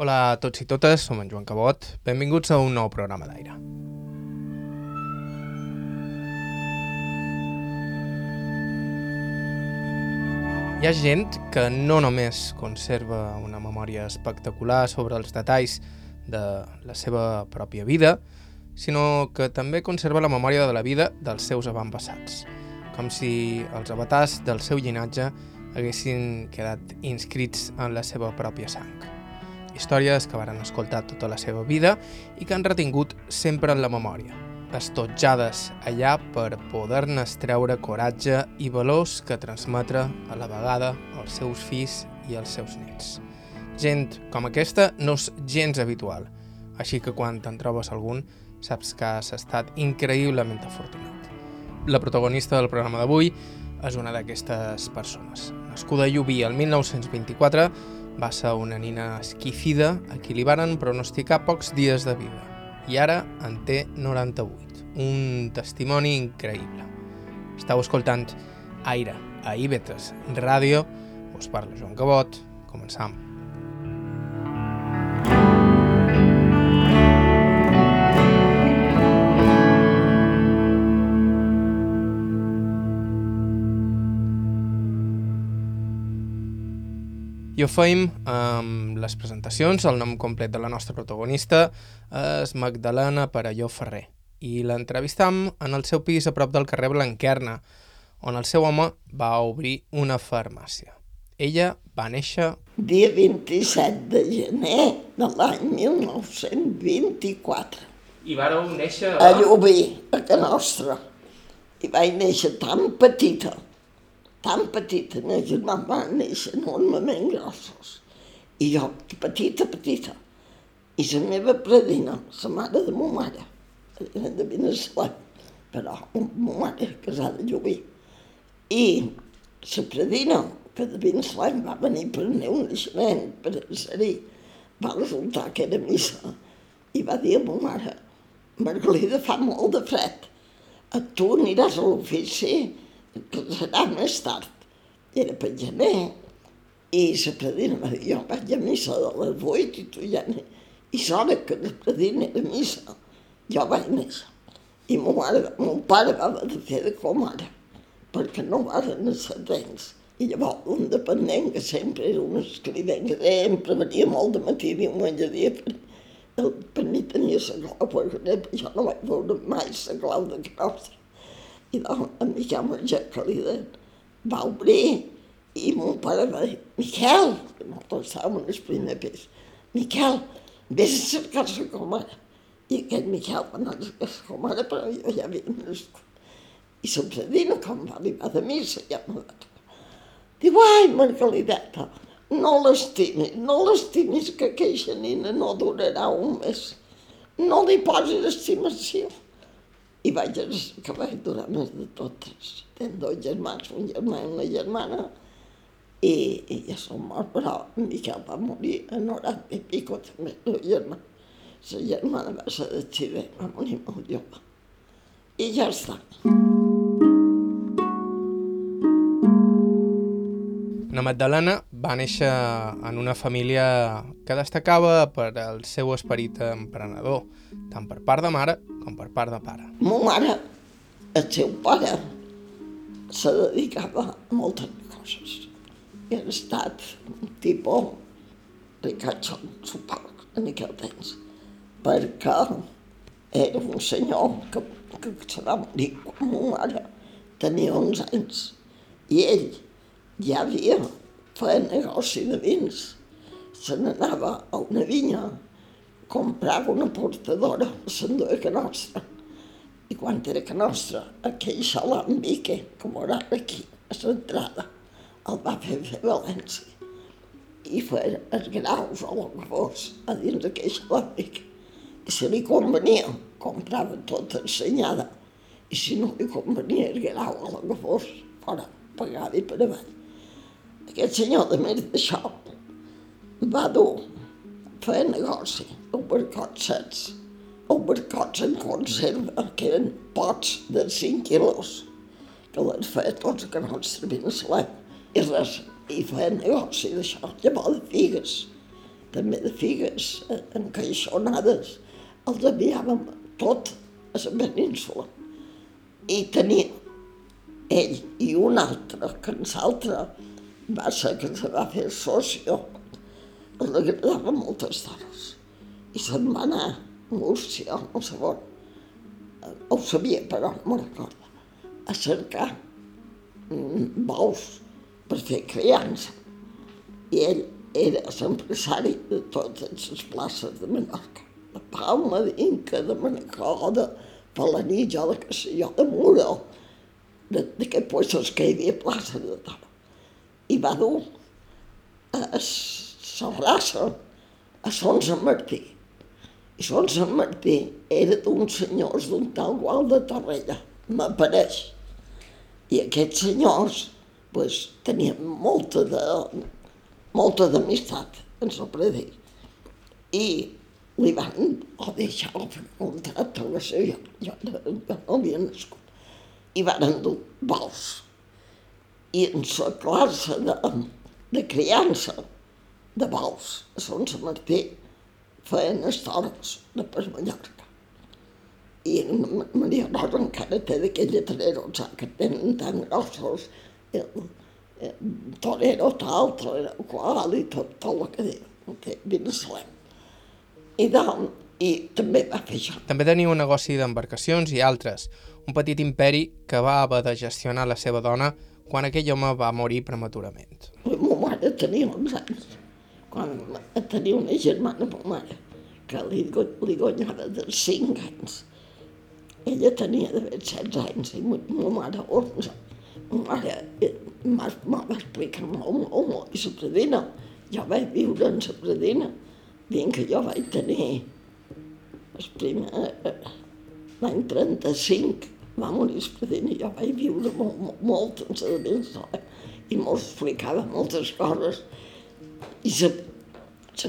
Hola a tots i totes, som en Joan Cabot. Benvinguts a un nou programa d'aire. Hi ha gent que no només conserva una memòria espectacular sobre els detalls de la seva pròpia vida, sinó que també conserva la memòria de la vida dels seus avantpassats, com si els avatars del seu llinatge haguessin quedat inscrits en la seva pròpia sang. Històries que varen escoltar tota la seva vida i que han retingut sempre en la memòria, estotjades allà per poder-ne treure coratge i valors que transmetre a la vegada als seus fills i als seus nets. Gent com aquesta no és gens habitual, així que quan te'n trobes algun saps que has estat increïblement afortunat. La protagonista del programa d'avui és una d'aquestes persones. Nascuda a Llubí el 1924, va ser una nina esquicida a qui li varen pronosticar pocs dies de vida i ara en té 98. Un testimoni increïble. Estau escoltant Aire a Ivetres Ràdio. Us parla Joan Cabot. Començam. I ho feim amb les presentacions. El nom complet de la nostra protagonista és Magdalena Parelló Ferrer i l'entrevistam en el seu pis a prop del carrer Blanquerna, on el seu home va obrir una farmàcia. Ella va néixer... Dia 27 de gener de l'any 1924. I vareu néixer... A Llubí, a Can Nostra. I vaig néixer tan petita, tan petita, la germà va néixer enormement grossos. I jo, petita, petita. I la meva predina, la mare de ma mare, era de Beneslam, però ma mare era casada a Llubí. I la predina, que de Beneslam va venir per el meu naixement, per ser-hi, va resultar que era missa. I va dir a ma mare, Margalida, fa molt de fred, a tu aniràs a l'ofici, que serà més tard. Era per gener. I la predina va dir, jo vaig a missa de les vuit i tu ja n'hi... I l'hora que la predina era missa, jo vaig néixer. I mon, mare, mon pare va haver de fer de com ara, perquè no van ser temps. I llavors un dependent, que sempre era un escrivent, que sempre venia molt de matí, diumenge, dia, per, el penny tenia la clau, perquè jo no vaig veure mai la clau de claustre. I en Miquel li deien, va obrir i mon pare va dir, Miquel, que nosaltres estàvem en el primer pis, Miquel, vés a cercar la comare. I aquest Miquel va anar a cercar la comare, però jo ja havia nascut. I predina, com va arribar de missa, ja no va trobar. Diu, ai, Margalideta, no l'estimis, no l'estimis que aquella nina no durarà un mes. No li posis estimació. I vaig que vaig durar més de totes. Tenc dos germans, un germà i una germana, i, i ja som morts, però Miquel va morir a 90 i pico també, la germana. La germana va ser d'accident, va morir molt jove. I ja està. Na Magdalena va néixer en una família que destacava per el seu esperit emprenedor, tant per part de mare com per part de pare. Ma mare, el seu pare, se dedicava a moltes coses. I ha estat un tipus ricachón, suposo, en aquell temps, perquè era un senyor que, que se va morir quan ma mare tenia 11 anys. I ell ja havia fet negoci de vins. Se n'anava a una vinya, comprava una portadora, s'enduia que nostra. I quan era que nostra, aquell salambique, com era aquí, a l'entrada, el va fer fer València. I fer els graus o el que fos a dins d'aquell salambique. I si li convenia, comprava tota ensenyada. I si no li convenia el grau o el que fos, fora, pagava i per avall. Aquest senyor, de més d'això, va dur fer negoci, albercots secs, albercots en conserva, que eren pots de 5 quilos, que les feia tots que no ens servien a i res, i feia negoci d'això, llavors de figues. també de figues, encaixonades, els enviàvem tot a la península. I tenia ell i un altre, que en l'altre va ser que se va fer socio, els agradava moltes dones. I se'n va anar a Múrcia, no sé on, ho sabia però no me'n recordo, a cercar bous per fer criança. I ell era l'empresari de totes les places de Menorca, de Palma, d'Inca, de Manacor, de Palanilla, de jo, de Muro, d'aquests puestos que hi havia plaça de tot. I va dur a la raça a Son Sant Martí. Son Sant Martí era d'uns senyors d'un tal Gual de Torrella, m'apareix. I aquests senyors pues, tenien molta de, molta d'amistat en el predí. I li van o deixar el contracte o no sé, jo, jo, jo no havia nascut. I van endur vols. I en la classe de, de criança de vols a Son Sant Martí feien estores de per Mallorca. I Maria Rosa encara té d'aquella trerosa que tenen tan grossos, el, el torero tal, torero qual, i tot, tot el que diu, que Binesalem. I, doncs, I també va fer això. També tenia un negoci d'embarcacions i altres, un petit imperi que va haver de gestionar la seva dona quan aquell home va morir prematurament. La meva mare tenia 11 anys, quan tenia una germana, ma mare, que li, li guanyava de 5 anys ella tenia d'haver 16 anys i ma mare 11. Ma mare m'ha va explicar molt, molt, molt. I la predina, jo vaig viure en la predina, dient que jo vaig tenir el primer, l'any 35, va morir la predina, jo vaig viure molt, molt, molt en la i m'ho explicava moltes coses. I la,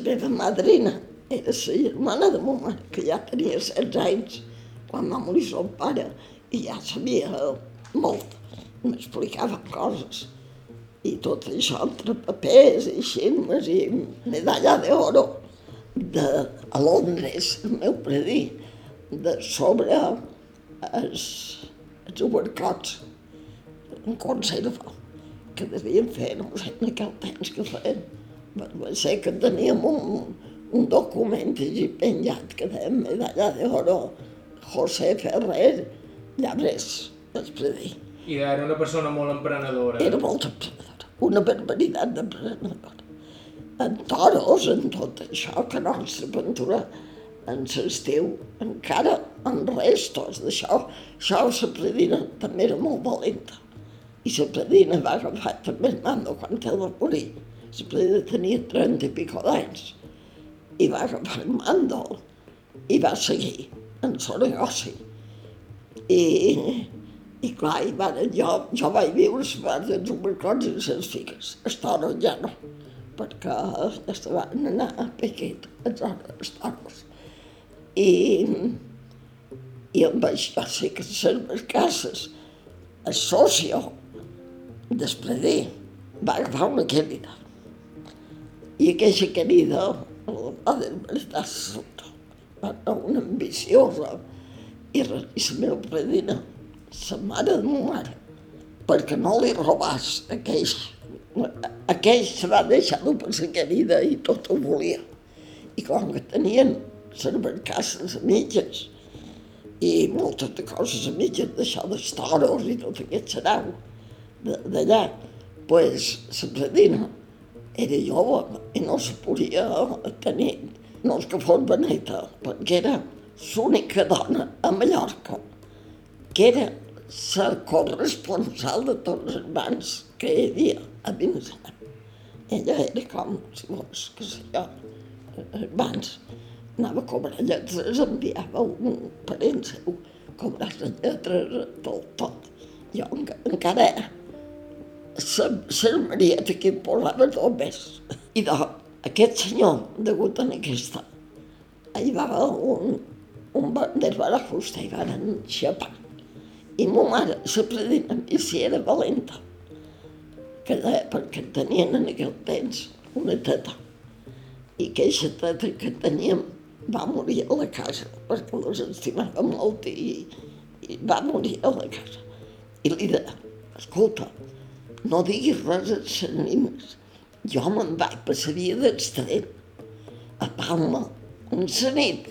meva madrina. Era la germana de ma mare, que ja tenia 16 anys, quan va morir el pare, i ja sabia molt, m'explicava coses. I tot això entre papers i xirmes i medalla d'oro de, a Londres, el meu predí, de sobre els, els obercots en conserva, que devien fer, no sé, en aquell temps que feien. Va ser que teníem un, un document allí penjat que deia medalla d'oro José Ferrer Llabres, dir. I era una persona molt emprenedora. Era molt emprenedora, una barbaritat d'emprenedora. En toros, en tot això, que nostra aventura en l'estiu encara en restos d'això. Això la predina també era molt valenta. I la predina va agafar també el mando quan ell va morir. Predina tenia 30 i pico d'anys. I va agafar el mando i va seguir en el negoci. I, i clar, i van, jo, jo vaig viure les parts dels obercots i les figues. Toros ja no, perquè estaven anar a Pequet, els toros. I, i amb això sí que les cases, el socio, després de va agafar una querida. I aquesta querida va desbaratar sota una ambiciosa i, i la meva predina, la mare de ma perquè no li robàs aquell, aquell se va deixar dur per la querida i tot ho volia. I com que tenien les barcasses a mitges i moltes de coses a mitges d'això dels toros i tot aquest serau d'allà, pues, la predina era jove i no se podia tenir no és que fos beneta, perquè era l'única dona a Mallorca que era la corresponsal de tots els bancs que hi havia a Vincent. Ella era com, si vols, que sé jo, els bancs. Anava a cobrar lletres, enviava un parent seu, cobrar les lletres, tot, tot. Jo encara era. La, la Marieta que em posava tot més. I doncs, aquest senyor, degut a aquesta, hi va un, un banderbà de fusta i van xapar. I ma mare, la predina, i si era valenta, que deia, perquè tenien en aquell temps una teta. i aquella teta que teníem va morir a la casa, perquè les estimava molt i, i va morir a la casa. I li deia, escolta, no diguis res als nines. Jo me'n vaig passar dia d'extrem a Palma, un nit.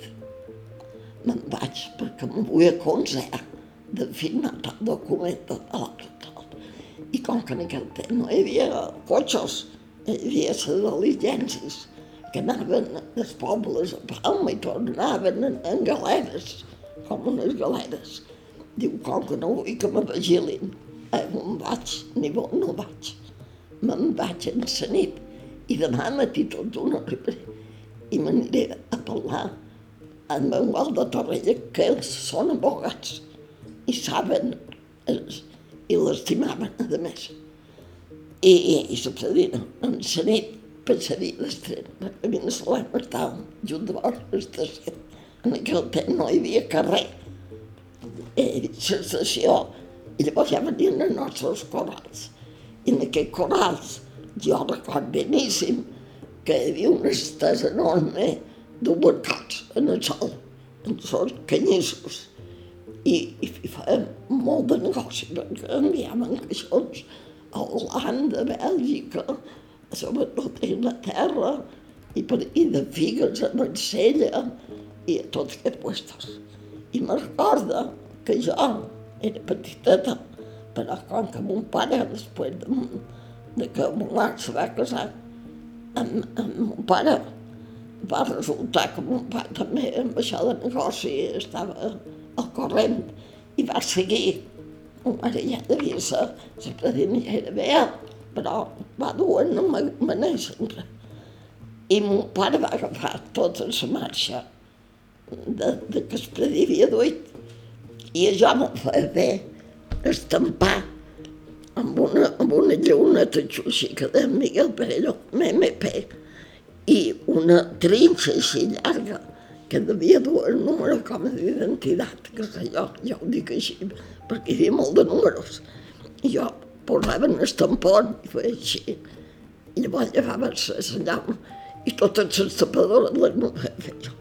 Me'n vaig perquè em vull aconsellar de firmar el document de l'altre i com que en aquell temps no hi havia cotxes, hi havia les diligències que anaven dels pobles a Palma i tornaven en, en galeres, com unes galeres. Diu, com que no vull que me vigilin, on vaig, ni on no vaig. Me'n vaig en la nit i demà matí tot d'una arribaré i m'aniré a parlar amb Manuel de Torrella, que ells són abogats i saben els, i l'estimaven, a més. I, i, i succedia, en la nit passaria a mi no se l'hem estava junt de vora l'estació. En aquell temps no hi havia carrer. I l'estació, i llavors ja venien els nostres corals. I en aquests corals, jo record beníssim, que hi havia una estesa enorme d'obercats en el sol, en els canyissos i, i fèiem molt de negoci, perquè enviàvem caixons a Holanda, a Bèlgica, sobretot a Inglaterra, i, per, i de figues a Marsella, i a tots aquests puestos. I me recorda que jo era petiteta, però com que mon pare, després de, de que mon mare se va casar amb, amb mon pare, va resultar que mon pare també amb això de negoci estava al corrent i va seguir. Mon mare ja devia ser la predinera bé, però va dur en manera sempre. I mon pare va agafar tota la marxa de, de que es prediria duit. I això me feia bé estampar amb una, amb una llauneta xuxica de Miguel Perelló, MMP, i una trinxa així llarga que devia dur el número com a d'identitat, que sé jo, jo ho dic així, perquè hi havia molt de números. I jo posava en el tampon i feia així. I llavors llevava el senyal i totes les tapadores les no feia jo.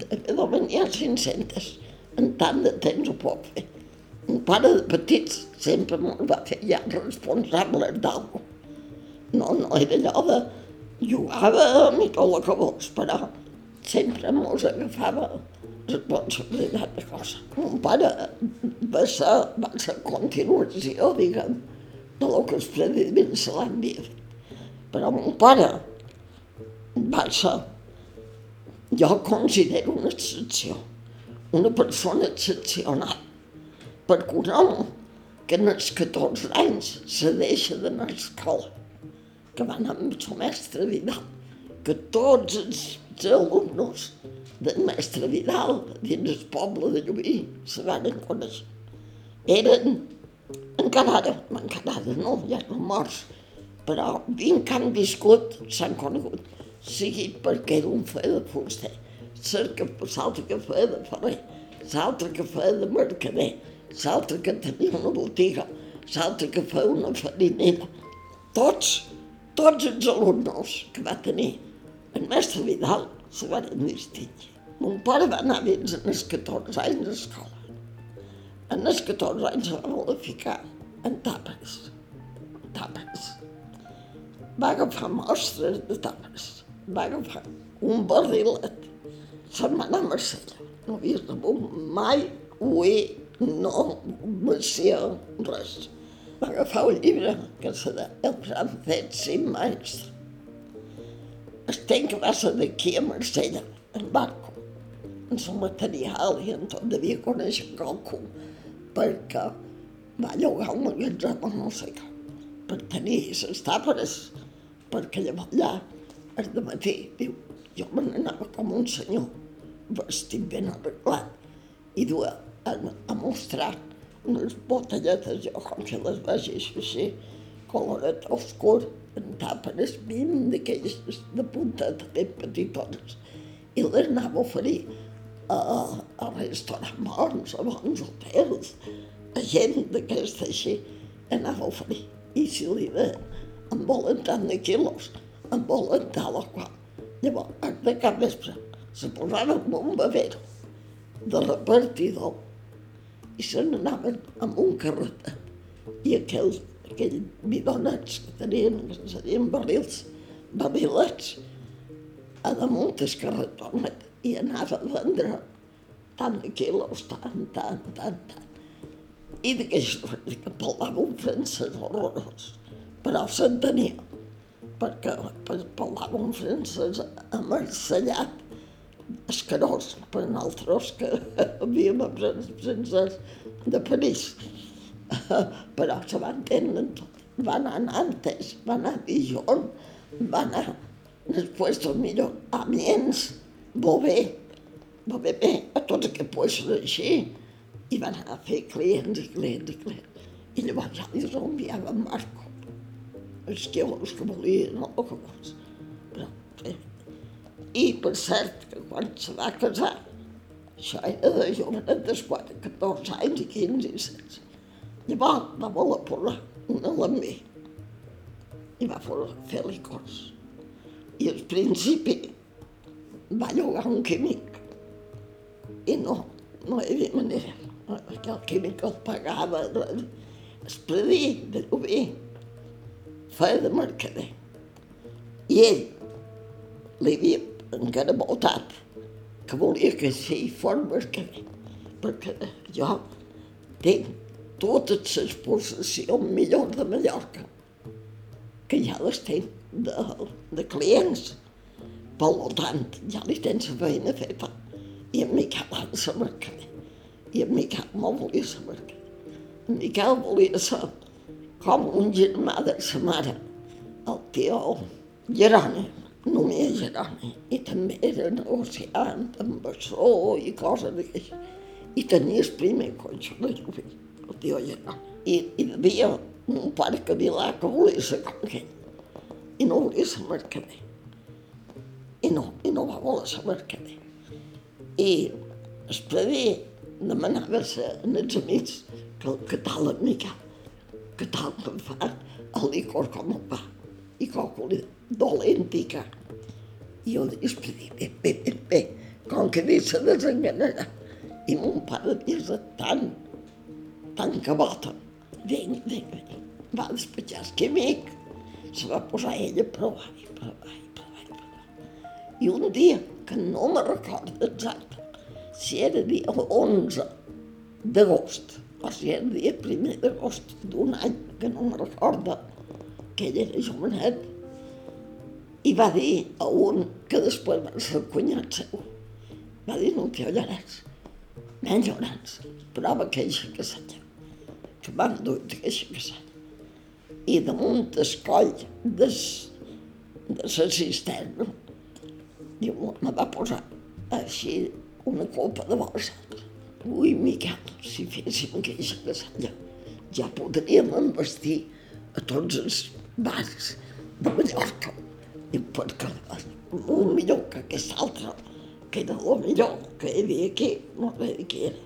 De venir a 500, en tant de temps ho pot fer. Un pare de petits sempre me'l va fer ja responsable d'alguna No, no era allò de jugava mi tot el que vols, però sempre mos agafava responsabilitat de cosa. Mon pare va ser, va ser continuació, diguem, de lo que els prediments se l'havia fet. Però mon pare va ser, jo considero una excepció, una persona excepcional, perquè un home que en els 14 anys se deixa d'anar a escola, que va anar amb el mestre Vidal, que tots els els alumnes del mestre Vidal dins el poble de Llubí se van conèixer. Eren, encara ara, encara ara no, ja no morts, però vint que han viscut s'han conegut, sigui perquè era un fe de fuster, l'altre que feia de ferrer, l'altre que feia de mercader, l'altre que tenia una botiga, l'altre que feia una farinera. Tots, tots els alumnes que va tenir el mestre Vidal se van distingir. Mon pare va anar fins als 14 anys a escola. En els 14 anys se va voler ficar en tàperes. Tàperes. Va agafar mostres de tàperes. Va agafar un barrilet. Se'n va anar a Marsella. No havia rebut mai ué, no, Macià, res. Va agafar un llibre que se deia El francès sin maestre que va ser d'aquí a Marsella, en barco, en el material i en tot, devia conèixer qualcú, perquè va llogar un magatzem no sé què, per tenir les tàperes, perquè llavors allà, el matí, diu, jo me n'anava com un senyor, vestit ben arreglat, i duia a, a mostrar unes botelletes, jo com si les vegis així, coloret oscur, en tàperes vint d'aquelles de puntet ben petitones i les anava a oferir a, a restaurants bons, a bons hotels, a gent d'aquesta així, anava a oferir. I si li deien, en volen tant de quilos, en volen tal o qual. Llavors, de cap vespre, se posava amb un bavero de repartidor i se n'anaven amb un carret. I aquells, aquells bidonets que tenien, que serien barrils, barrilets, a damunt del carretonet i anava a vendre tant de quilos, tant, tant, tant, tant. I d'aquells que parlava un francès horrorós, però s'entenia, perquè parlava un francès amarcellat, escarós per nosaltres que havíem après francès de París. Però se va entendre tot. Va anar a Nantes, va anar a Dijon, va anar després del millor a Amiens, Bové, Bové bé, a tots aquests puestos així. I va anar a fer clients i clients i clients. I llavors ja li enviava en Marco. Els que, els que volien, no? O que vols. Però, sí. I, per cert, que quan se va casar, això era de jovenet de 4, 14 anys i 15 i 16. Llavors va voler posar una lambí i va fer licors. I al principi va llogar un químic i no, no hi havia manera, perquè el químic el pagava, es predia de lloguer, feia de mercader. I ell li havia encara votat que volia que sí fos mercader, perquè jo tinc totes les possessions millors de Mallorca, que ja les tinc de, de clients. Per tant, ja li tens la feina feta. I en Miquel ha de mercader. I en Miquel no volia ser mercader. En Miquel volia ser com un germà de sa mare, el tio Geroni, només Geroni. I també era negociant amb bessó i coses d'aquestes. I tenia el primer cotxe de lloguer, el tio Geroni. I, i hi havia un pare que Vilà que volia ser com aquell. I no volia ser mercader. I no, i no va voler ser mercader. I es prevé demanava als amics que, tal en Miquel, que tal que em fa el licor com el pa, i còcoli dolent i car. I jo es prevé, bé, bé, bé, bé, com que dit se desenganarà. I mon pare havia estat tan, tan cabota. Vinga, vinga, vinga. Va despatxar el químic, se va posar ella a provar i provar i provar i provar. I un dia, que no me recordo exacte, si era dia 11 d'agost, o si era dia 1 d'agost d'un any, que no me recordo, que ell era jovenet, i va dir a un que després va ser el cunyat seu, va dir, no t'hi ollaràs, nen llorans, prova que s'ha que van dur que s'ha i damunt el coll des, de la cisterna diu, me va posar així una copa de bolsa. Ui, Miquel, si féssim aquella casalla, ja podríem investir a tots els bars de Mallorca. I perquè molt millor que aquest altre, que era el millor que hi havia aquí, no sé què era.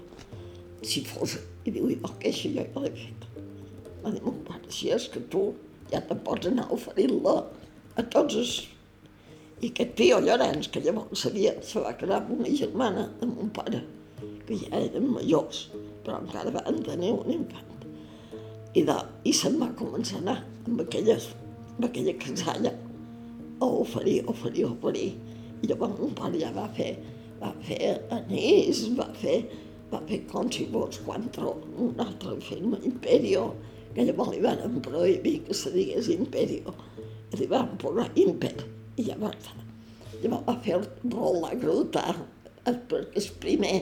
Si fos, i diu, i que això ja l'he fet. Va dir, mon pare, si és que tu ja te pots anar oferint-la a tots els... I aquest tio Llorenç, que llavors sabia, se va quedar amb una germana de mon pare, que ja eren majors, però encara van tenir un infant. I, de, i se'n va començar a anar amb, aquelles, amb aquella casalla a oferir, oferir, oferir. I. Llavors mon pare ja va fer, va fer anís, va fer, va fer com si fos quantro, un altre film, Imperio, que llavors li van prohibir que se digués Imperio, i li van posar Imper, i llavors, llavors va fer el rol la gruta, perquè el primer,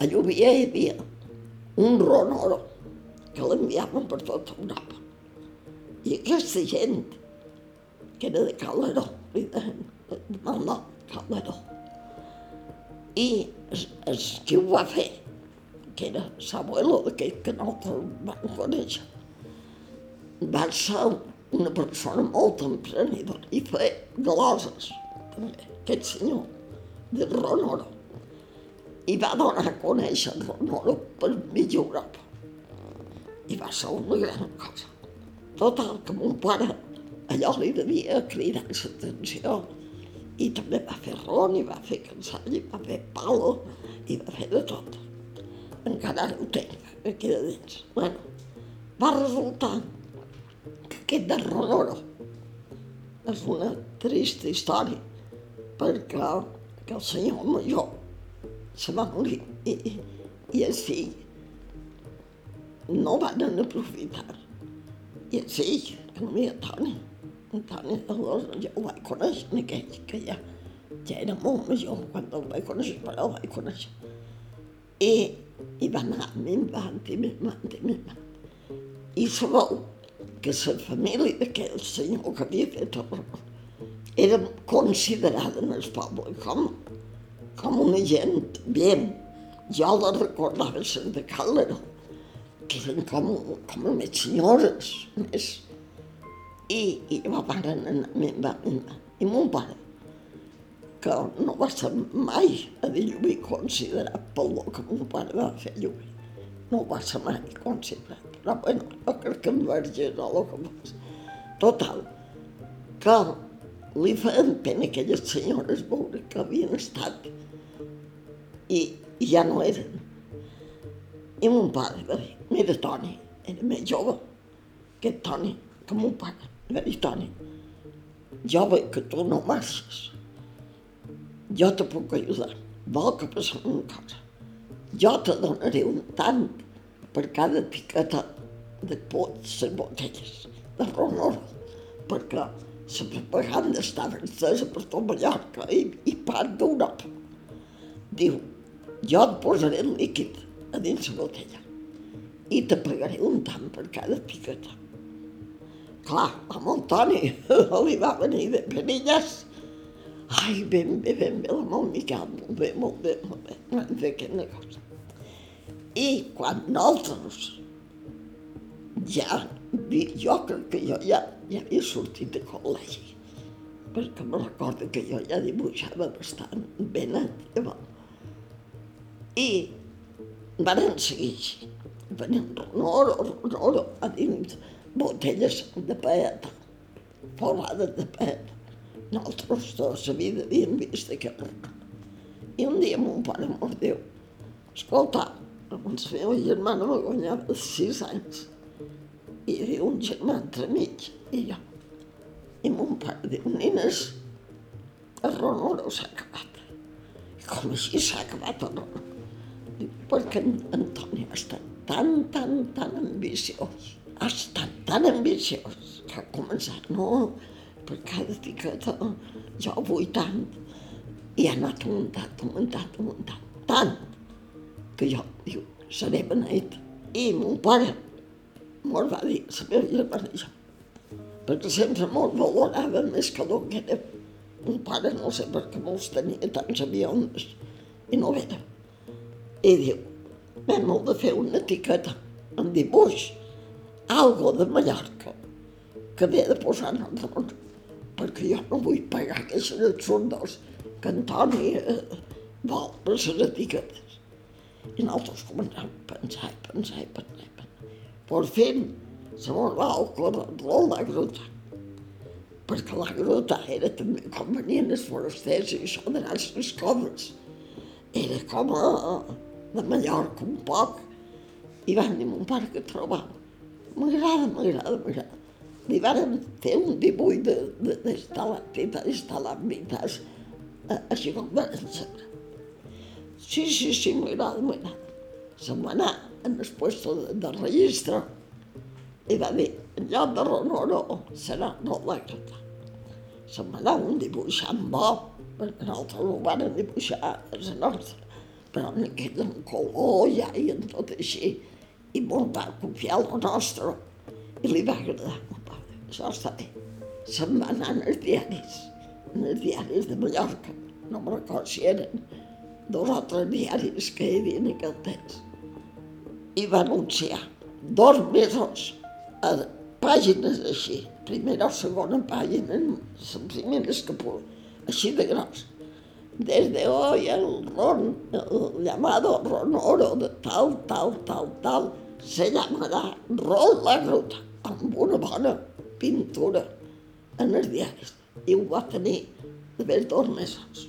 a Lluvia hi havia un ronoro que l'enviaven per tota Europa. I aquesta gent, que era de Caleró, li deien, de Malnó, Caleró, i el, el qui ho va fer, que era l'abuelo d'aquell que nosaltres vam conèixer, va ser una persona molt emprenedora i feia gloses, també, aquest senyor, de Ronoro. I va donar a conèixer Ronoro per mitja Europa. I va ser una gran cosa. Total, que mon pare allò li devia cridar l'atenció I també va fer ron, i va fer cansall, i va fer palo, i va fer de tot. Encara ara ho tenc, aquí de dins. Bueno, va resultar que aquest de Ronoro és una trista història, perquè el senyor major se va morir i, i, i el fill no van aprofitar. I el fill, que no hi ha Toni, Antoni Delors, jo ho vaig conèixer en aquell, que ja, ja era molt major quan el vaig conèixer, però el vaig conèixer. I, i va anar minvant i minvant i minvant. I sabeu que la família d'aquell senyor que havia fet el era considerada en el poble com, una gent bien. Jo la recordava ser de Càlera, que eren com, com més senyores, més, i, i va parar anar minvar, minvar. I mon pare, que no va ser mai a dir llubí considerat pel que mon pare va fer llubí. No va ser mai considerat. Però bueno, no crec que em vergés o el que fos. Total, que li feien pena aquelles senyores veure que havien estat i, i ja no eren. I mon pare va dir, mira Toni, era més jove, aquest Toni, que mon pare va dir, Toni, jo veig que tu no marxes. Jo te puc ajudar. Vol que passem una cosa. Jo te donaré un tant per cada etiqueta de pots, les botelles, de ronor, perquè la propaganda estava estesa per tot Mallorca i, i part d'Europa. Diu, jo et posaré el líquid a dins la botella i te pagaré un tant per cada etiqueta clar, amb el Toni li va venir de perilles. Ai, ben bé, ben bé, amb el Miquel, molt bé, molt bé, molt bé, vam fer aquest. I quan nosaltres ja, jo crec que jo ja, ja havia sortit de col·legi, perquè me recordo que jo ja dibuixava bastant net, llavors. I van seguir així. Venien ronoro, ronoro, a dins botelles de paet, forrades de paet. Nosaltres tots a vida havíem vist aquell I un dia mon pare mos diu, escolta, la meva germana me guanyava sis anys. I hi havia un germà entremig, i jo. I mon pare diu, nines, el ronoro s'ha acabat. I com així s'ha acabat el ronoro? Diu, perquè en Antoni ha estat tan, tan, tan ambiciós ha estat tan ambiciós que ha començat, no, per cada etiqueta jo vull tant, i ha anat augmentant, augmentant, augmentant, tant, que jo, diu, seré beneït. I mon pare mos va dir, la meva germana i jo, perquè sempre mos valorava més que el que era. Mon pare no sé per què molts tenia tants avions i no era. I diu, vam de fer una etiqueta amb dibuix algo de Mallorca que havia de posar en el damunt, perquè jo no vull pagar aquestes absurdos que Antoni eh, vol per les etiquetes. I nosaltres començàvem a pensar, pensar, pensar, pensar. Per fin, se va ocórrer la gruta, perquè la gruta era també com venien els forasters i això d'anar les coves. Era com a, de Mallorca un poc. I van dir mon pare que trobava M'agrada, m'agrada, m'agrada. Li varen fer un dibuix d'estalactites, així com varen saber. Sí, sí, sí, m'agrada, m'agrada. Se'n va anar en el puesto de, de registre i va dir, en lloc de Ronoro serà Rolàgrata. Se'n va anar un dibuixant bo, perquè nosaltres ho van dibuixar a la nostra, però en aquest en color ja i en tot així i molt va confiar el nostre i li va agradar molt pare. Això està bé. Se'n va anar als diaris, els diaris de Mallorca. No me'n recordo si eren dos o tres diaris que hi havia en aquell temps. I va anunciar dos mesos a pàgines així, primera o segona pàgina, les primeres que puc, així de gros. Desde hoy el ron, el llamado ronoro de tal, tal, tal, tal, se llamarà Rol la Ruta, amb una bona pintura en els diaris. I ho va tenir d'haver dos mesos,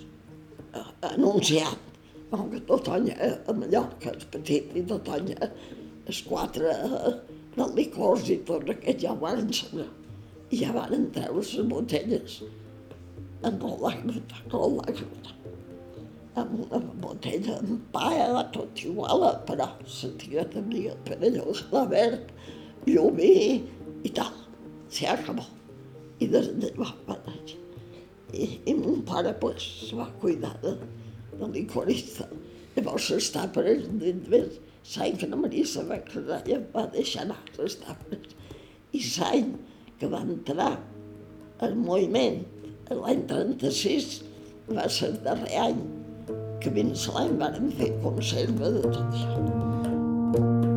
eh, anunciat, no, que tot any a Mallorca és petit i tot any els quatre del licors i tot aquest ja ho van ensenyar. I ja van treure les botelles amb la gruta, amb la gruta. Botella amb paella, tot igual, però la tia tenia perellós, la verd, llumí i tal. Se acabó. I des de va parar. I, I mon pare pues, va cuidar de, de licorista. Llavors les tapes dins l'any que la Maria se va casar i em va deixar anar les tapes. I l'any que va entrar el moviment, l'any 36, va ser el darrer any que fins l'any vàrem fer conserva de tot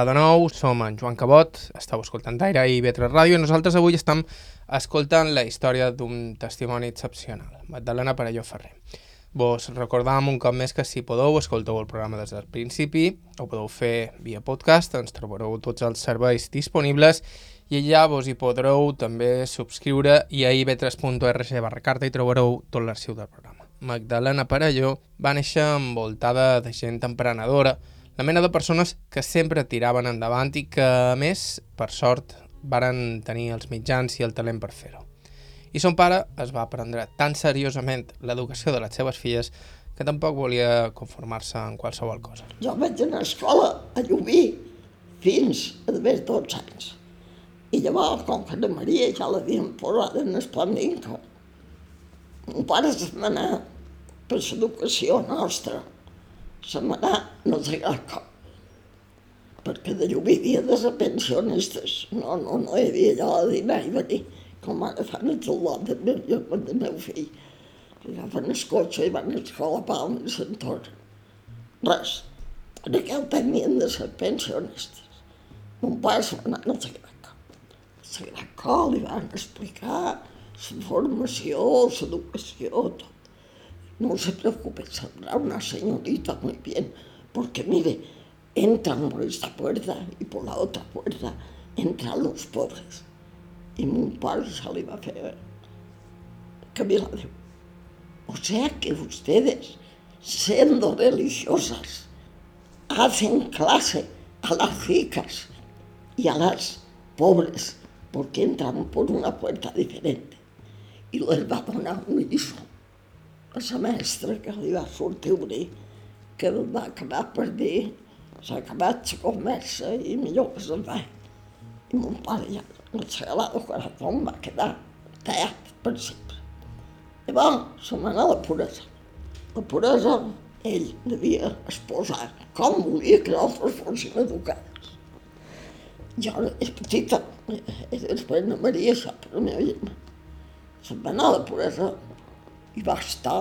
Hola de nou, som en Joan Cabot, estàu escoltant Daire i Vetre Ràdio i nosaltres avui estem escoltant la història d'un testimoni excepcional, Magdalena Parelló Ferrer. Vos recordam un cop més que si podeu escolteu el programa des del principi, ho podeu fer via podcast, ens trobareu tots els serveis disponibles i allà vos hi podreu també subscriure i a ib3.org barra carta hi trobareu tot l'arxiu del programa. Magdalena Parelló va néixer envoltada de gent emprenedora, la mena de persones que sempre tiraven endavant i que, a més, per sort, varen tenir els mitjans i el talent per fer-ho. I son pare es va prendre tan seriosament l'educació de les seves filles que tampoc volia conformar-se en qualsevol cosa. Jo vaig anar a escola a Llubí fins a d'haver 12 anys. I llavors, com que la Maria ja l'havien posat en el Planinco, mon pare se m'anà per l'educació nostra se m'anà no sé com, perquè de llum hi havia de ser pensionistes, no, no, no hi havia allò de dinar i venir, com ara fan els soldats del meu, jo, del meu fill, que agafen el cotxe i van a l'escola Palma i se'n tornen. Res, en aquell temps havien de ser pensionistes. Mon pare se va anar al Sagrat Cor. Al Sagrat Cor li van explicar la formació, l'educació, tot. No se preocupe, saldrá una señorita muy bien, porque mire, entran por esta puerta y por la otra puerta entran los pobres. Y mi padre se le iba a hacer Camila dijo, o sea que ustedes, siendo religiosas, hacen clase a las ricas y a las pobres, porque entran por una puerta diferente. Y les va a un hijo la mestra que li va sortir obrir, que va acabar per dir s'ha acabat la conversa i millor que se'n va. I mon pare ja, el Sagrado Corazón va quedar tallat per sempre. Llavors se m'anà la puresa. La puresa ell devia esposar com volia que nosaltres fóssim educades. Jo és petita, és després de Maria, sap, la meva germana. Se'n va anar la puresa i va estar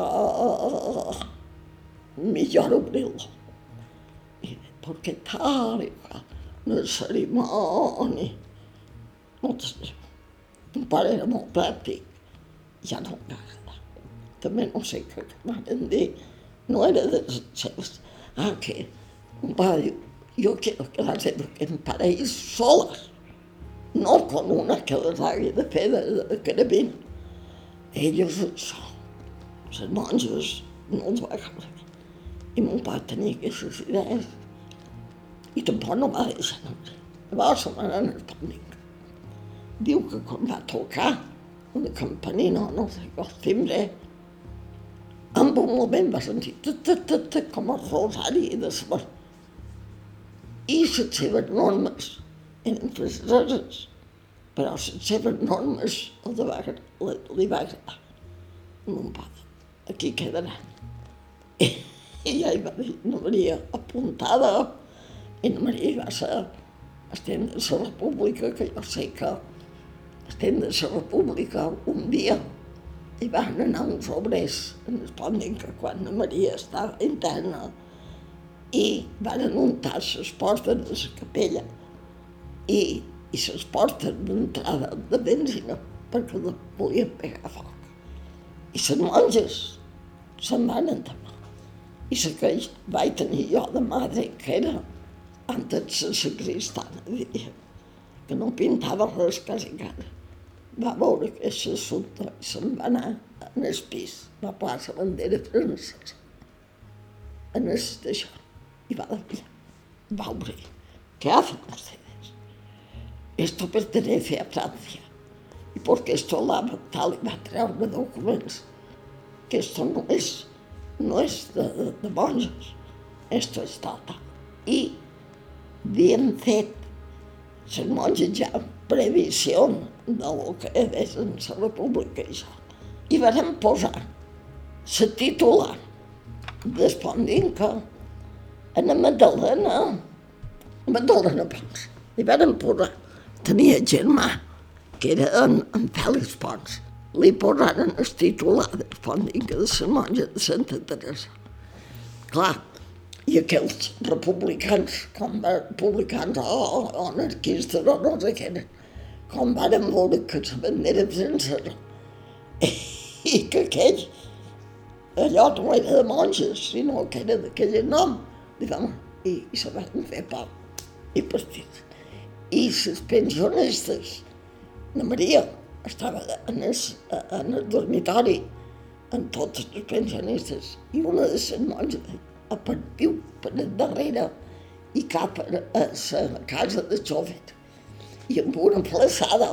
millor obrir-lo. Perquè tal i qual, una cerimònia, moltes Un pare era molt pràctic, ja no em va agradar. També no sé què van dir, no era de les seves. Ah, que un pare diu, yo quiero que las eduquen para ir solas, no con una que les hagi de fer de, de carabina. Ellos sols les monges no els va agradar. I mon pare tenia aquestes idees i tampoc no va deixar anar. Llavors se m'anà al pànic. Diu que quan va tocar una campanina, no sé què, el timbre, en un moment va sentir tat, tat, tat, tat, com el rosari de saber. I les seves normes eren franceses, però les seves normes li va, li va agradar. Mon pare aquí quedarà. I ja hi va dir, no Maria apuntada, i no Maria va ser estem de la república, que jo sé que estem de la república un dia i van anar uns obrers en el pònding que quan la Maria estava interna i van untar les portes de la capella i, i les portes d'entrada de benzina perquè no volien pegar foc. I les monges se'n van entamar. I la que vaig tenir jo de madre, que era antes la sacristana, diria, que no pintava res quasi cara. Va veure que l'assumpte i se'n va anar en el pis, la bandera francesa en el d'això i va dir, va obrir. ¿Qué hacen ustedes? Esto pertenece a Francia. Y porque esto la tal y va treure documents que esto no es, no es de, de, de monges, esto és tal, I havien fet les monges ja previsió del que és en la república. I això. I vam posar la titular respondint que a la Madalena Pons, li vam posar, tenia germà, que era en, en Fèlix Pons, li posaren el titular respondint que de la monja de Santa Teresa. Clar, i aquells republicans, com republicans o, o anarquistes o no sé què com varen veure que la bandera francesa i que aquell allò no era de monges, sinó que era d'aquell nom, diguem, i, i se van fer pau i partit. I les pensionistes, la Maria, estava en el, en el dormitori amb totes les pensionistes i una de les monges a per viu per darrere i cap a, la casa de xofer. I amb una plaçada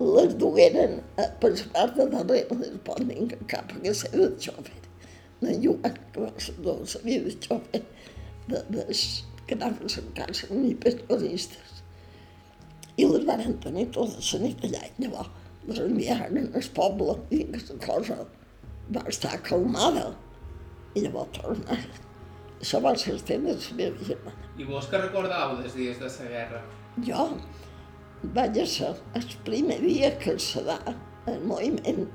les dugueren per la part de darrere del pònding cap a casa de xofer. De Joan, que no sabia de xofer, de, de, que anaven a casa ni pensionistes. I les van tenir tota la nit allà. Llavors les enviaren al poble i aquesta cosa va estar calmada. I llavors tornaren això va ser el temps de la meva germana. I vos que recordau dels dies de la guerra? Jo vaig ser el primer dia que se va el moviment.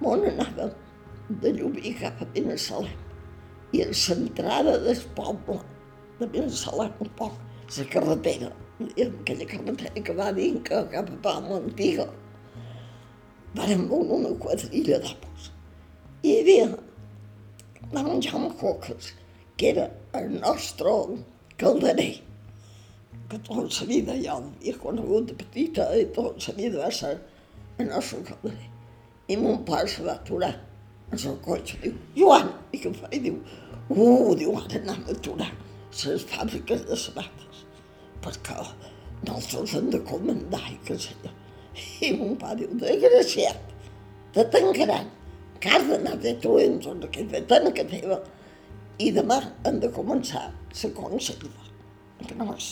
Mon anava de Llubí cap a Benessalem i a l'entrada del poble de Benessalem, un poc, la carretera, aquella carretera que va dintre cap a Palma Antiga, veure una quadrilla. I hi havia van Jaume Coques, que era el nostre calderer, que tota la vida ja l'havia conegut de petita i tota la vida va ser el nostre calderer. I mon pare se va aturar en el cotxe, diu, Joan, i què fa? I diu, uh, diu, ara anem a aturar les fàbriques de sabates, perquè nosaltres hem de comandar i què sé. I mon pare diu, desgraciat, te tancaran, que has d'anar destruint tot aquell fetant que teva i demà hem de començar la conserva, és.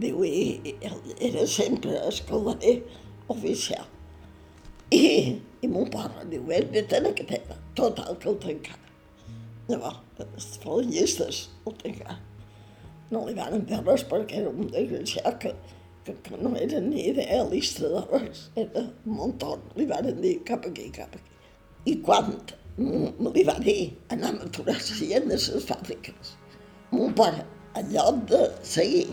Diu, i, era sempre escaldarer oficial. I, i mon pare diu, és de que teva, tot el que el tancava. Llavors, les falangistes el tancava. No li van fer res perquè era un desgraciat que, que, no era ni idealista de res, era muntó, li van dir cap aquí, cap aquí. I quan li va dir anem a aturar la gent de les fàbriques. Mon pare, en lloc de seguir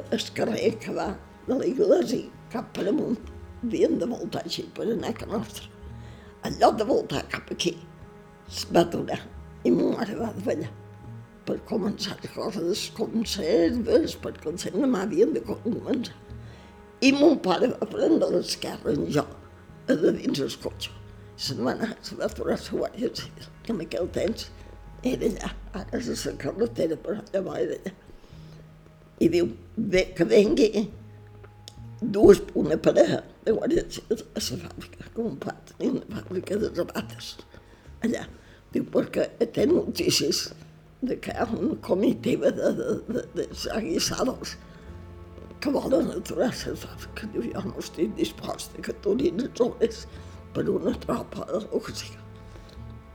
el carrer que va de l'església cap per amunt, havien de voltar així per anar a nostra. En lloc de voltar cap aquí, es va aturar i mon mare va davallar per començar les coses conserves, perquè el seu demà havien de començar. I mon pare va prendre l'esquerra en jo, a de dins el cotxe se'n va anar, se va aturar la Guàrdia Civil, que en aquell temps era allà, ara és a la carretera, però llavors era allà. I diu, bé, que vengui dues, una parella de Guàrdia Civil a la fàbrica, com un pat, i una fàbrica de sabates, allà. Diu, perquè té notícies de que hi ha una comitiva de, de, de, de aguissados que volen aturar la fàbrica. Diu, jo no estic disposta que aturin els homes per una tropa de l'ocasió.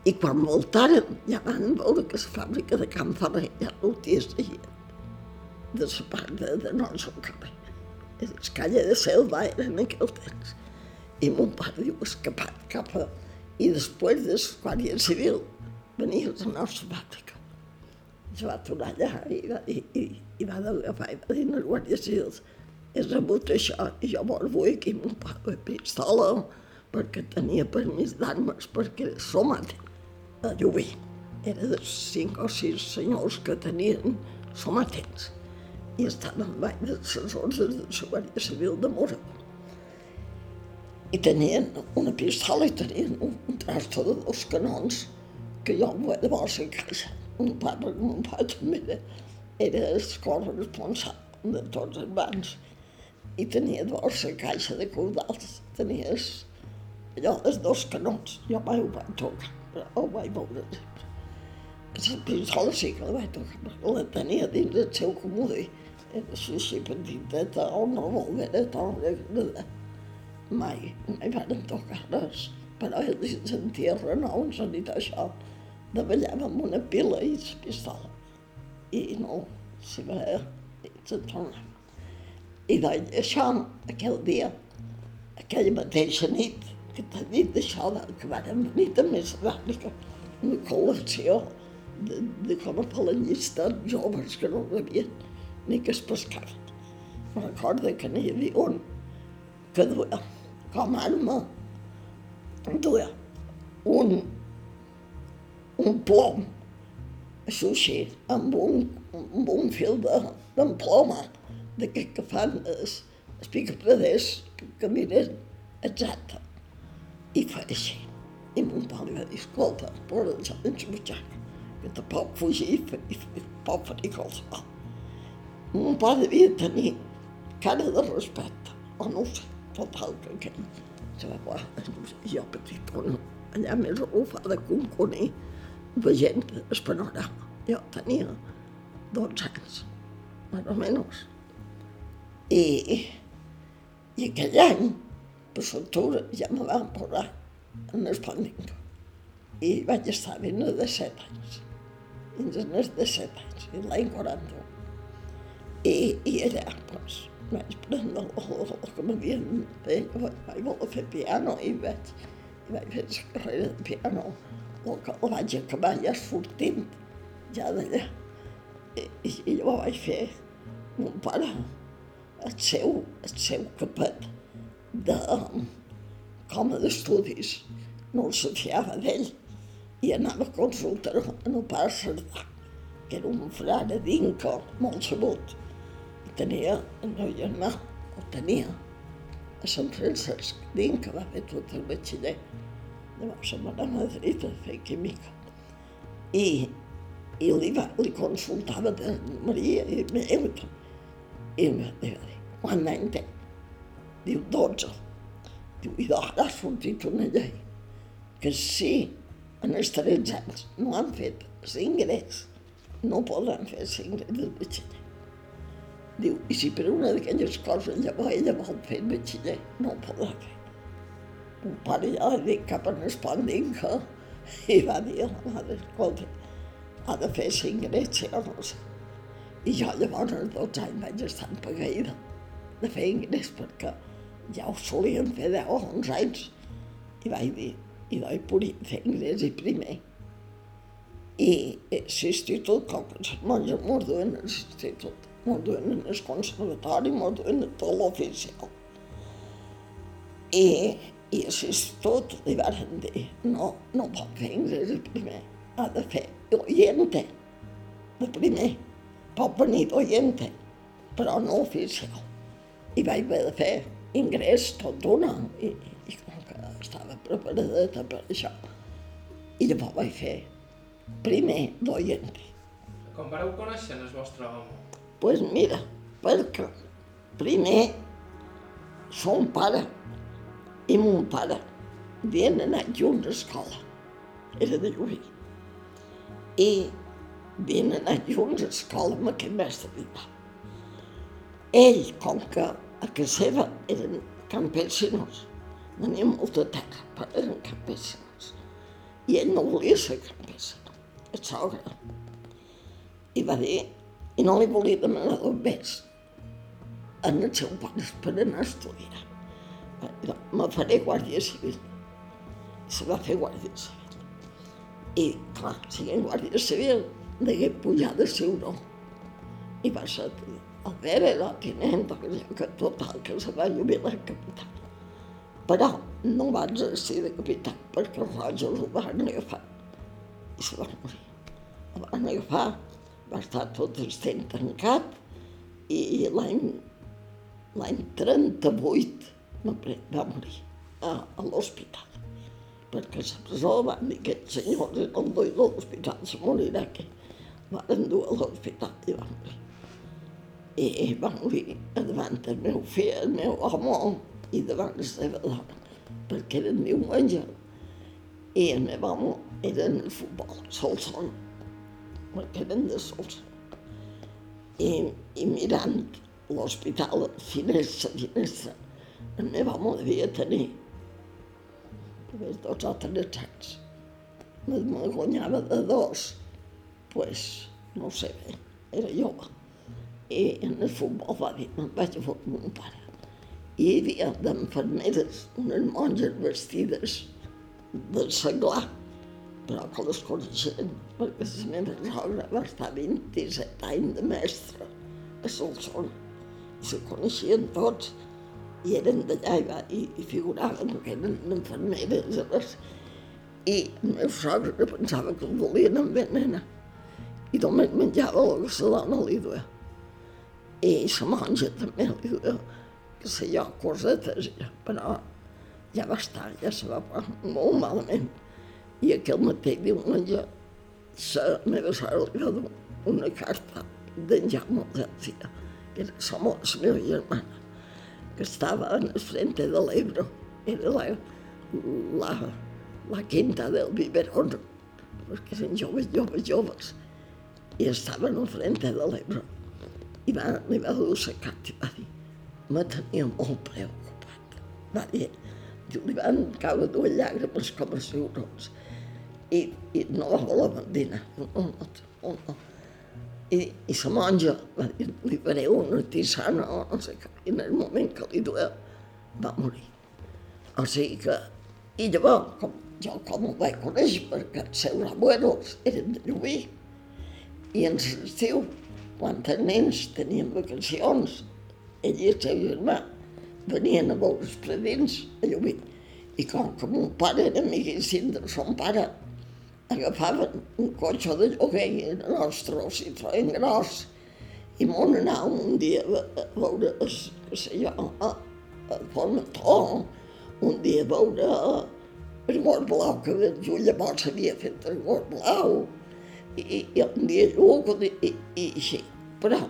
I quan voltaren ja van veure que la fàbrica de Can Ferrer ja no ho tia gent. de la part de, de nostre carrer. El calle de Selva era en aquell temps. I mon pare diu escapat cap a... I després de la Guàrdia Civil venia la nostra fàbrica. Es va tornar allà i va, i, i, i va agafar i va dir a la Guàrdia Civil he rebut això i jo vol vull mon pare de pistola perquè tenia permís d'armes perquè somaten a Llubí. Era de cinc o sis senyors que tenien somatents i estaven baix de les ordres de la Guàrdia Civil de Mora i tenien una pistola i tenien un, un trasto de dos canons que jo em vaig llavors a casa. Un pare, un pare també era, era el corresponsable de tots els bancs i tenia llavors la caixa de caudals, tenia els, allò, els dos canons. Jo mai ho vaig tocar, però ho vaig veure sempre. La pistola sí que la vaig tocar, perquè la tenia dins del seu comodí. Era així petiteta, o no volguera, tan gran mai, mai van tocar res, però ells sentia renou, han dit això, de ballar amb una pila i la pistola. I no, si va, se tornava. I doncs això, aquell dia, aquella mateixa nit, que t'ha dit això, que van venir també a Sàrnica, una col·lecció de, de com a palanyistes joves que no rebien ni que es pescaven. Recorda que n'hi havia un que duia com a arma duia un, un plom, sí, amb un, amb un fil d'emploma, de, d'aquest que fan els, els picapreders que, miren exacte. I fa així. I mon pare va dir, escolta, posa els anys butxaca, que te pot fugir i, i, i pot fer qualsevol. Mon pare devia tenir cara de respecte, o no ho sé total que aquell se va clar, jo petitona, allà més de conconir, veient el panorama. Jo tenia 12 anys, més o menys. I, i aquell any, per l'octubre, ja me van posar en el Pandingo. I vaig estar vint de 7 anys, fins a de 7 anys, l'any 41. I, i allà, doncs, vaig prendre el, el que m'havien fet, vaig voler fer piano i vaig, i vaig fer la carrera de piano. El que el vaig acabar ja sortint, ja d'allà. I, i, I jo vaig fer mon pare, el seu, el seu capet de, com a d'estudis. No el fiava d'ell i anava a consultar el pare Cerdà, que era un frare d'Inca, molt sabut tenia el meu germà, o tenia, a Sant Francesc, que va fer tot el batxiller. Llavors se'n va anar a Madrid a fer química. I, i li, va, li consultava de Maria i meu, i em va dir, quant any té? Diu, 12. Diu, i d'ara ha sortit una llei que si en els 13 anys no han fet l'ingrés, no podran fer l'ingrés del batxiller. Diu, i si per una d'aquelles coses llavors ella vol fer batxiller, no ho podrà fer. Un pare ja li dic cap en Espandinca i va dir a la mare, escolta, ha de fer no sé. I jo llavors als 12 anys vaig estar empagueïda de fer ingrés perquè ja ho solien fer 10 o 11 anys. I vaig dir, i vaig poder fer ingrés i primer. I l'institut, com que les monges m'ho duen a l'institut, m'ho duen en el conservatori, m'ho duen a tot l'oficial. I, i a l'institut li van dir, no, no pot fer ingrés de primer, ha de fer d'oiente, de primer, pot venir d'oiente, però no oficial. I vaig haver de fer ingrés tot d'una, i, i com que estava preparada per això, i llavors vaig fer primer d'oiente. Com vareu conèixer el vostre home? pues mira, perquè primer son pare i mon pare havien anat junts a escola, era de Llubí, i havien anat junts a escola amb aquest mestre Vidal. Ell, com que a casa seva eren campesinos, tenien molta terra, però eren campesinos, i ell no volia ser campesino, el sogre. I va dir, i no li volia demanar dos més en el seu pare per anar a estudiar. Me faré guàrdia civil. Se va fer guàrdia civil. I, clar, siguent guàrdia civil, degué pujar de seu nom. I va ser el pare, la tinent, que total, que se va jubilar capità. Però no va exercir de capità perquè els rojos ho van agafar i se va morir. El van agafar, va estar tot el temps tancat i l'any l'any 38 va morir a, a l'hospital perquè a la presó van dir que el senyor no el duia a l'hospital, se morirà aquí. Van dur a l'hospital i va morir. I va morir davant del meu fill, el meu home, i davant la seva dona, perquè eren diumenge. I el meu home era en el futbol, Solson, perquè eren de Solson. I, i mirant l'hospital, finestra, finestra, el meu home devia tenir només dos o tres anys. Me guanyava de dos, pues, no sé bé, era jove. I en el futbol va dir, me'n vaig a fot mon pare hi havia d'enfermeres, unes monges vestides de seglar, però que les coneixien, perquè la meva sogra va estar 27 anys de mestre a Solsona. I se coneixien tots, i eren d'allà i, va, i, i figuraven que eren enfermeres. Les... I el meu sogre pensava que el volien envenenar. I només menjava que la dona li duia. I la monja també li duia que sé jo, cosetes, però ja va estar, ja se va molt malament. I aquell mateix diumenge la meva sort li va donar una carta d'en Jaume Delfia, que era la meva germana, que estava en el frente de l'Ebro, era la, la, la quinta del biberón, perquè eren joves, joves, joves, i estava en el frente de l'Ebro. I va, li va dur carta i va dir, me tenia molt preocupat. Va dir, li van caure dues llàgrimes com a ciurons i, i no la voler dinar. No, no, no, no. I, i la monja va dir, li faré una tisana o no sé què. I en el moment que li duia, va morir. O sigui que, i llavors, com, jo com ho vaig conèixer, perquè els seus abuelos eren de Llubí, i en l'estiu, quan els nens tenien vacacions, ell i el seu germà venien a veure els predins a Llubí. I com que mon pare era amiguíssim de son pare, agafaven un cotxe de lloguer i el nostre Citroën gros i m'on anàvem un dia a veure, què sé jo, a, a Formentó, un dia a veure el Gord Blau, que jo llavors havia fet el Gord Blau, i, i un dia Lluc, i, i, així. Però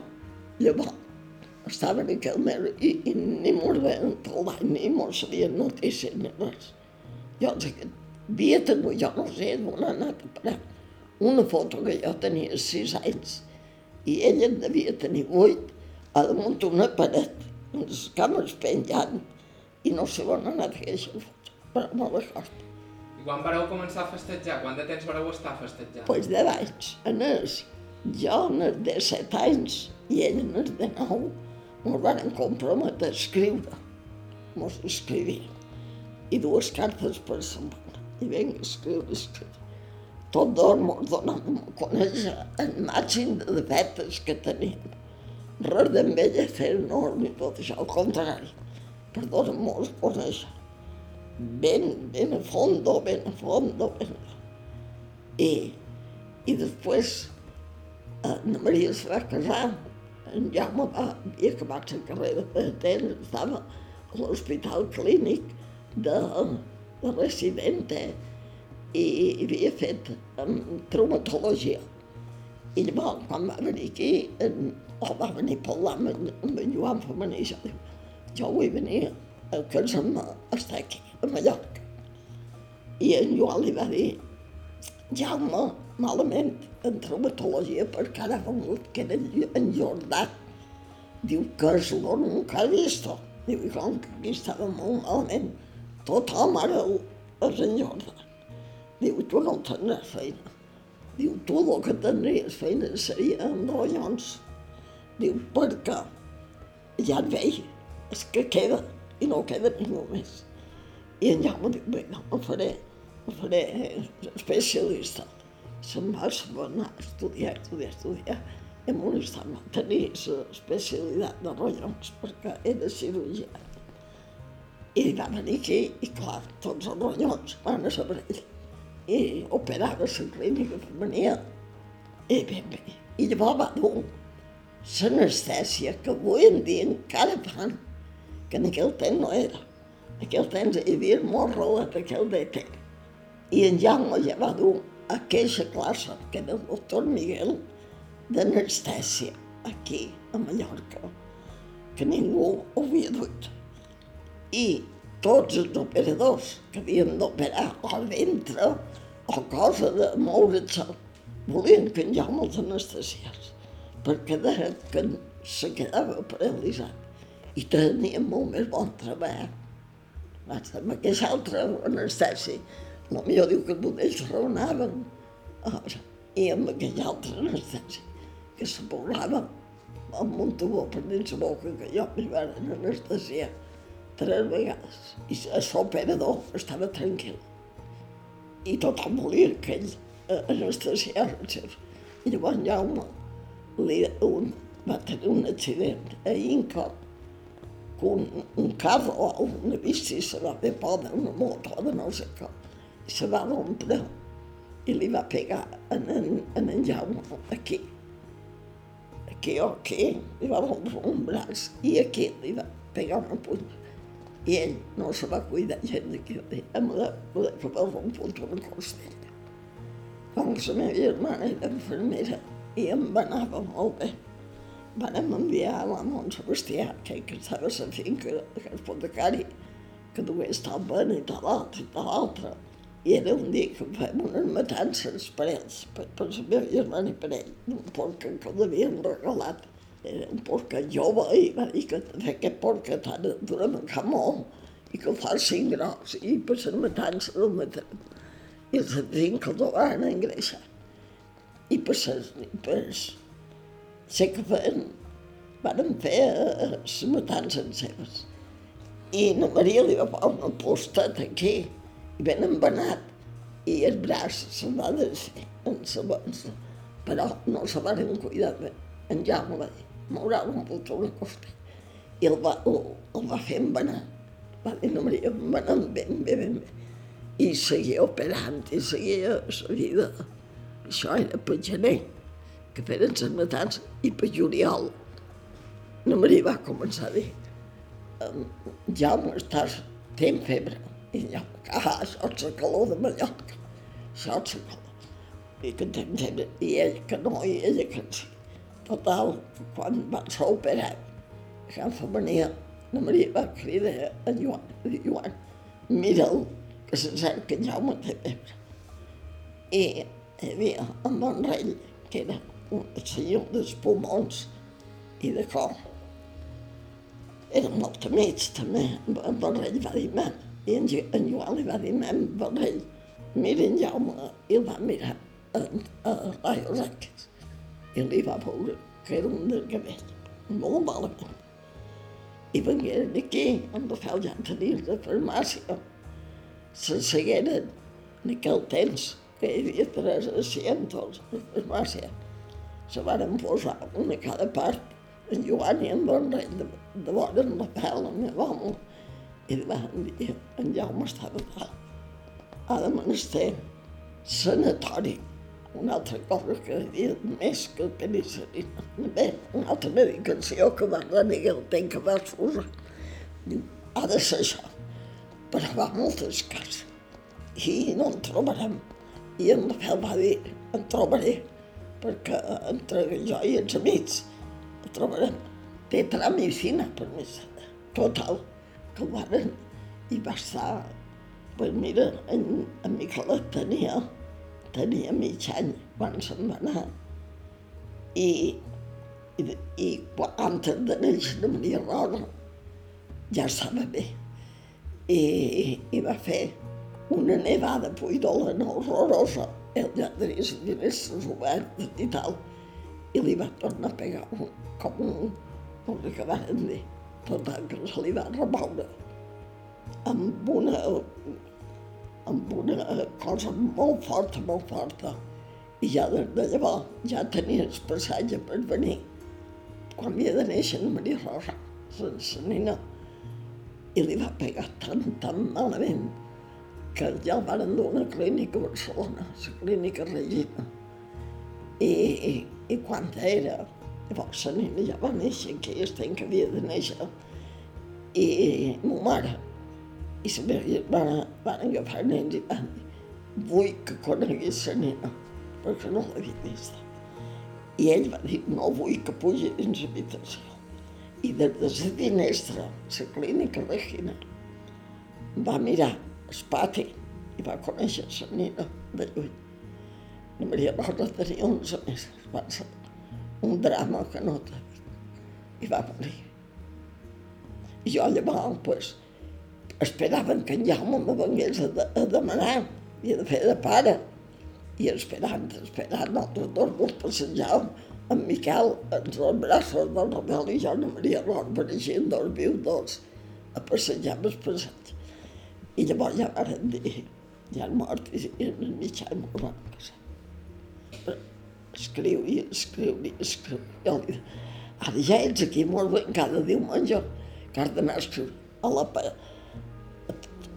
llavors estaven en aquell mer i, i ni mos veien tot l'any, ni mos sabien notícies ni res. Jo havia no sé d'on ha anat a parar, una foto que jo tenia sis anys i ella en devia tenir vuit, a damunt una paret, amb les cames penjant, i no sé on ha anat aquesta foto, però no la recordo. I quan vareu començar a festejar? Quant de temps vareu estar festejant? Doncs pues deu anys, en els, jo en els de set anys i ell en els de nou, ens van comprometre a escriure. Ens escrivia. I dues cartes per setmana. I vinc a escriure. Tot ens donàvem a conèixer el màxim de defectes que teníem. Res d'envellecer no ni tot això, al contrari. Per dos a conèixer. Ben, ben a fondo, ben a fondo, ben a... I, i després, Anna Maria se va casar en Jaume va, havia acabat la carrera de tens, estava a l'hospital clínic de, de residente i havia fet um, traumatologia. I llavors, quan va venir aquí, en, o va venir a parlar amb, amb en Joan Femení, jo diu, jo vull venir a casar-me estar aquí, a Mallorca. I en Joan li va dir, Jaume, malament en traumatologia perquè ara ha vengut que era en Jordà. Diu que és lo nunca ha vist. Diu, i com que aquí estava molt malament, tothom ara és en Jordà. Diu, tu no tindràs feina. Diu, tu el que tindries feina seria en ronyons Diu, perquè ja et veia, és que queda, i no queda ningú més. I Jaume diu, bé, no, me faré, me faré especialista. Se'n va, se'n va anar a estudiar, estudiar, estudiar. I en un instant va de ronyons, perquè era cirurgià. I va venir aquí, i clar, tots els ronyons van a saber ell. I operava la clínica femenina. I ben bé. I llavors va dur l'anestèsia que avui en dia encara fan, que en aquell temps no era. En aquell temps hi havia molt rolet aquell de. I en Jaume ja va dur aquella classe, que era el doctor Miguel, d'anestèsia, aquí, a Mallorca, que ningú ho havia dut. I tots els operadors que havien d'operar al ventre o cosa de moure's, volien Jaume els anestesiés perquè deien que se quedava paralitzat i tenia molt més bon treball. Amb aquest altre anestesi, potser diu que ells raonaven, i amb aquell altre anestesi, que se posava amb un tubó per dins la boca, que jo m'hi van anestesiar tres vegades. I el operador estava tranquil. I tothom volia que ell anestesiar els seus. I llavors Jaume li, un, va tenir un accident a Inca, que un, un carro o una bici se va fer poda, una moto de no sé què, se va rompre i li va pegar en en, en, en Jaume aquí. Aquí o aquí, li va rompre un braç i aquí li va pegar una punta. I ell no se va cuidar gent d'aquí, em va, va, va rompre una costella. Com que la meva germana era infermera, i em va anar molt bé. Van enviar a la Mont Sebastià, que, que estava a la finca, que és que dugués tal ben i tal altre i tal altre. I era un dia que fem unes matances per ells, per, per la meva germana i per ell, d'un porc que l'havien regalat. Era un porc jove i va dir que aquest porc t'ha de durar menjar molt i que fa cinc gros i per les matances el matarem. I els finca el van engreixar i per les, per sé que feien, van fer eh, les matances seves. I la Maria li va posar una posteta aquí, i ben embenat, i el braç se'n va desfer en segons, però no se van cuidar bé. En Jaume va dir, m'haurà romput una costella. I el va, el, el va fer embenar. Va dir, la Maria, embenant ben bé, ben bé. I seguia operant, i seguia la vida això era per gener, que feien les matances, i per juliol. No me va començar a dir, Jaume, estàs, tenint febre. I jo, ah, això és la calor de Mallorca, això és la calor. I que tenint febre, i ell que no, i ella que sí. Total, quan van ser operat, a Femenia, la Maria va cridar a Joan, a Joan, mira'l, que se sent que Jaume té febre. I hi havia en Monrell, que era un senyor dels pulmons i de cor. Era molt amics, també. En Monrell va dir, mem, i en, en Joan li va dir, mem, Monrell, mira en Jaume, i el va mirar a, a Rayo Raques. I li va veure que era un desgavell, molt malament. I vengueren aquí, amb la fel ja tenir de farmàcia. Se segueren en aquell temps que hi havia tres asientos de farmàcia. Se van posar una a cada part, en Joan i en Bonrell, de, de vora en la pèl, el meu i van dir, en Jaume estava tal. Ha de menester sanatori, una altra cosa que havia més que penicilina. Bé, una altra medicació que va venir el temps que va posar. Diu, ha de ser això, però va moltes cases i no en trobarem. I en Rafael va dir, en trobaré, perquè entre jo i els amics el trobarem. Té medicina, per més. Total, que ho van i va estar, pues mira, en, en Miquelet tenia, tenia mig any quan se'n va anar. I, i, i antes de néixer de Maria Rosa ja estava bé. I, i va fer una nevada no horrorosa. El les finestres obertes i tal. i li va tornar a pegar un, com un, un que van dir, tot el que se li va remoure amb una, amb una cosa molt forta, molt forta. I ja des de llavors ja tenia el passatge per venir. Quan havia de néixer la Maria Rosa, la nina, i li va pegar tan, tan malament que ja el van dur a una clínica a Barcelona, la clínica Regina. I, i, i quan era, llavors la nina ja va néixer, que ja estem que havia de néixer, i ma mare i meva germana van agafar nens i van dir vull que coneguis la nena, perquè no l'havia vist. I ell va dir, no vull que pugi dins l'habitació. I des de la finestra, la clínica Regina, va mirar el pati i va conèixer la nena de lluny. La Maria Rosa tenia 11 mesos, va ser un drama que no té. I va morir. I jo llavors, pues, esperaven que en Jaume me vengués a, de, a demanar i a fer de pare. I esperant, esperant, nosaltres dos mos passejàvem en Miquel, ens els braços del Rafael i jo, Ana Maria Ron, pareixien dos vius dos, a passejar el passeig. I llavors ja van dir, ja han mort i, i en el mitjà i m'ho van casar. Escriu i escriu i escriu. Jo li ara ja ets aquí molt bé, cada diumenge, que has d'anar a escriure a la,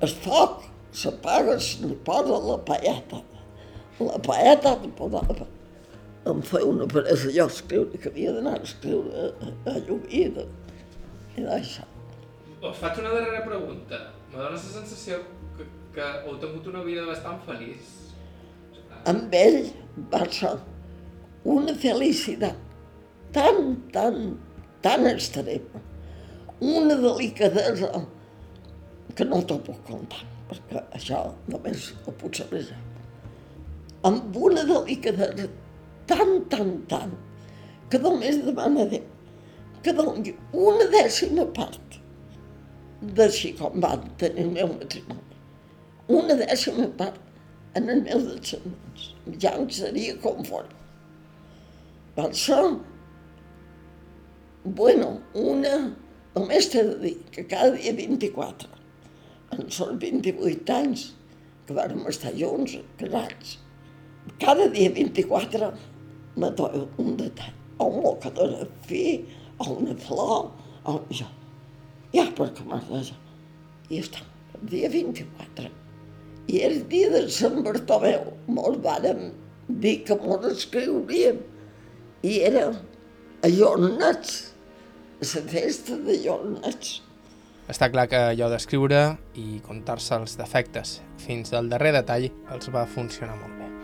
el foc s'apaga, se li posa la paeta. La paeta posava, em feia una presa jo escriure, que havia d'anar a escriure a, a Llubí de, i d'això. Us faig una darrera pregunta. Me dóna la sensació que, que heu tingut una vida bastant feliç. Amb ell va ser una felicitat tan, tan, tan extrema, una delicadesa que no t'ho puc contar, perquè això només ho puc saber jo. Amb una delicadesa tan, tan, tan, que només demana a Déu que doni una dècima part d'així com van tenir el meu matrimoni. Una dècima part en els meus descendents. Ja em seria conforme. Per això, bueno, una, només t'he de dir que cada dia 24 en són 28 anys que vàrem estar junts, casats. Cada dia 24 me doy un detall, o un mocador de fi, o una flor, o jo. Ja, perquè m'agrada. I està, el dia 24. I el dia de Sant Bartomeu, mos vàrem dir que mos escriuríem. I era a Jornats, la festa de Jornats. Està clar que allò d'escriure i contar-se els defectes fins al darrer detall els va funcionar molt bé.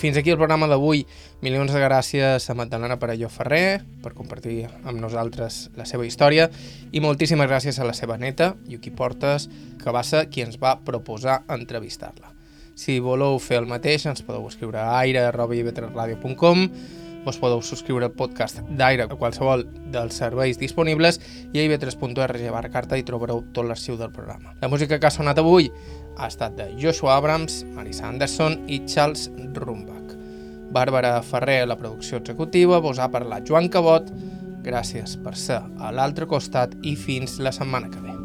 Fins aquí el programa d'avui. Milions de gràcies a Magdalena Parelló Ferrer per compartir amb nosaltres la seva història i moltíssimes gràcies a la seva neta, Yuki Portes, que va ser qui ens va proposar entrevistar-la. Si voleu fer el mateix, ens podeu escriure a aire.ivetresradio.com us podeu subscriure podcast d'Aire a qualsevol dels serveis disponibles i a ib3.org barra carta i trobareu tot l'arxiu del programa. La música que ha sonat avui ha estat de Joshua Abrams, Marisa Anderson i Charles Rumbach. Bàrbara Ferrer, la producció executiva, vos ha parlat Joan Cabot. Gràcies per ser a l'altre costat i fins la setmana que ve.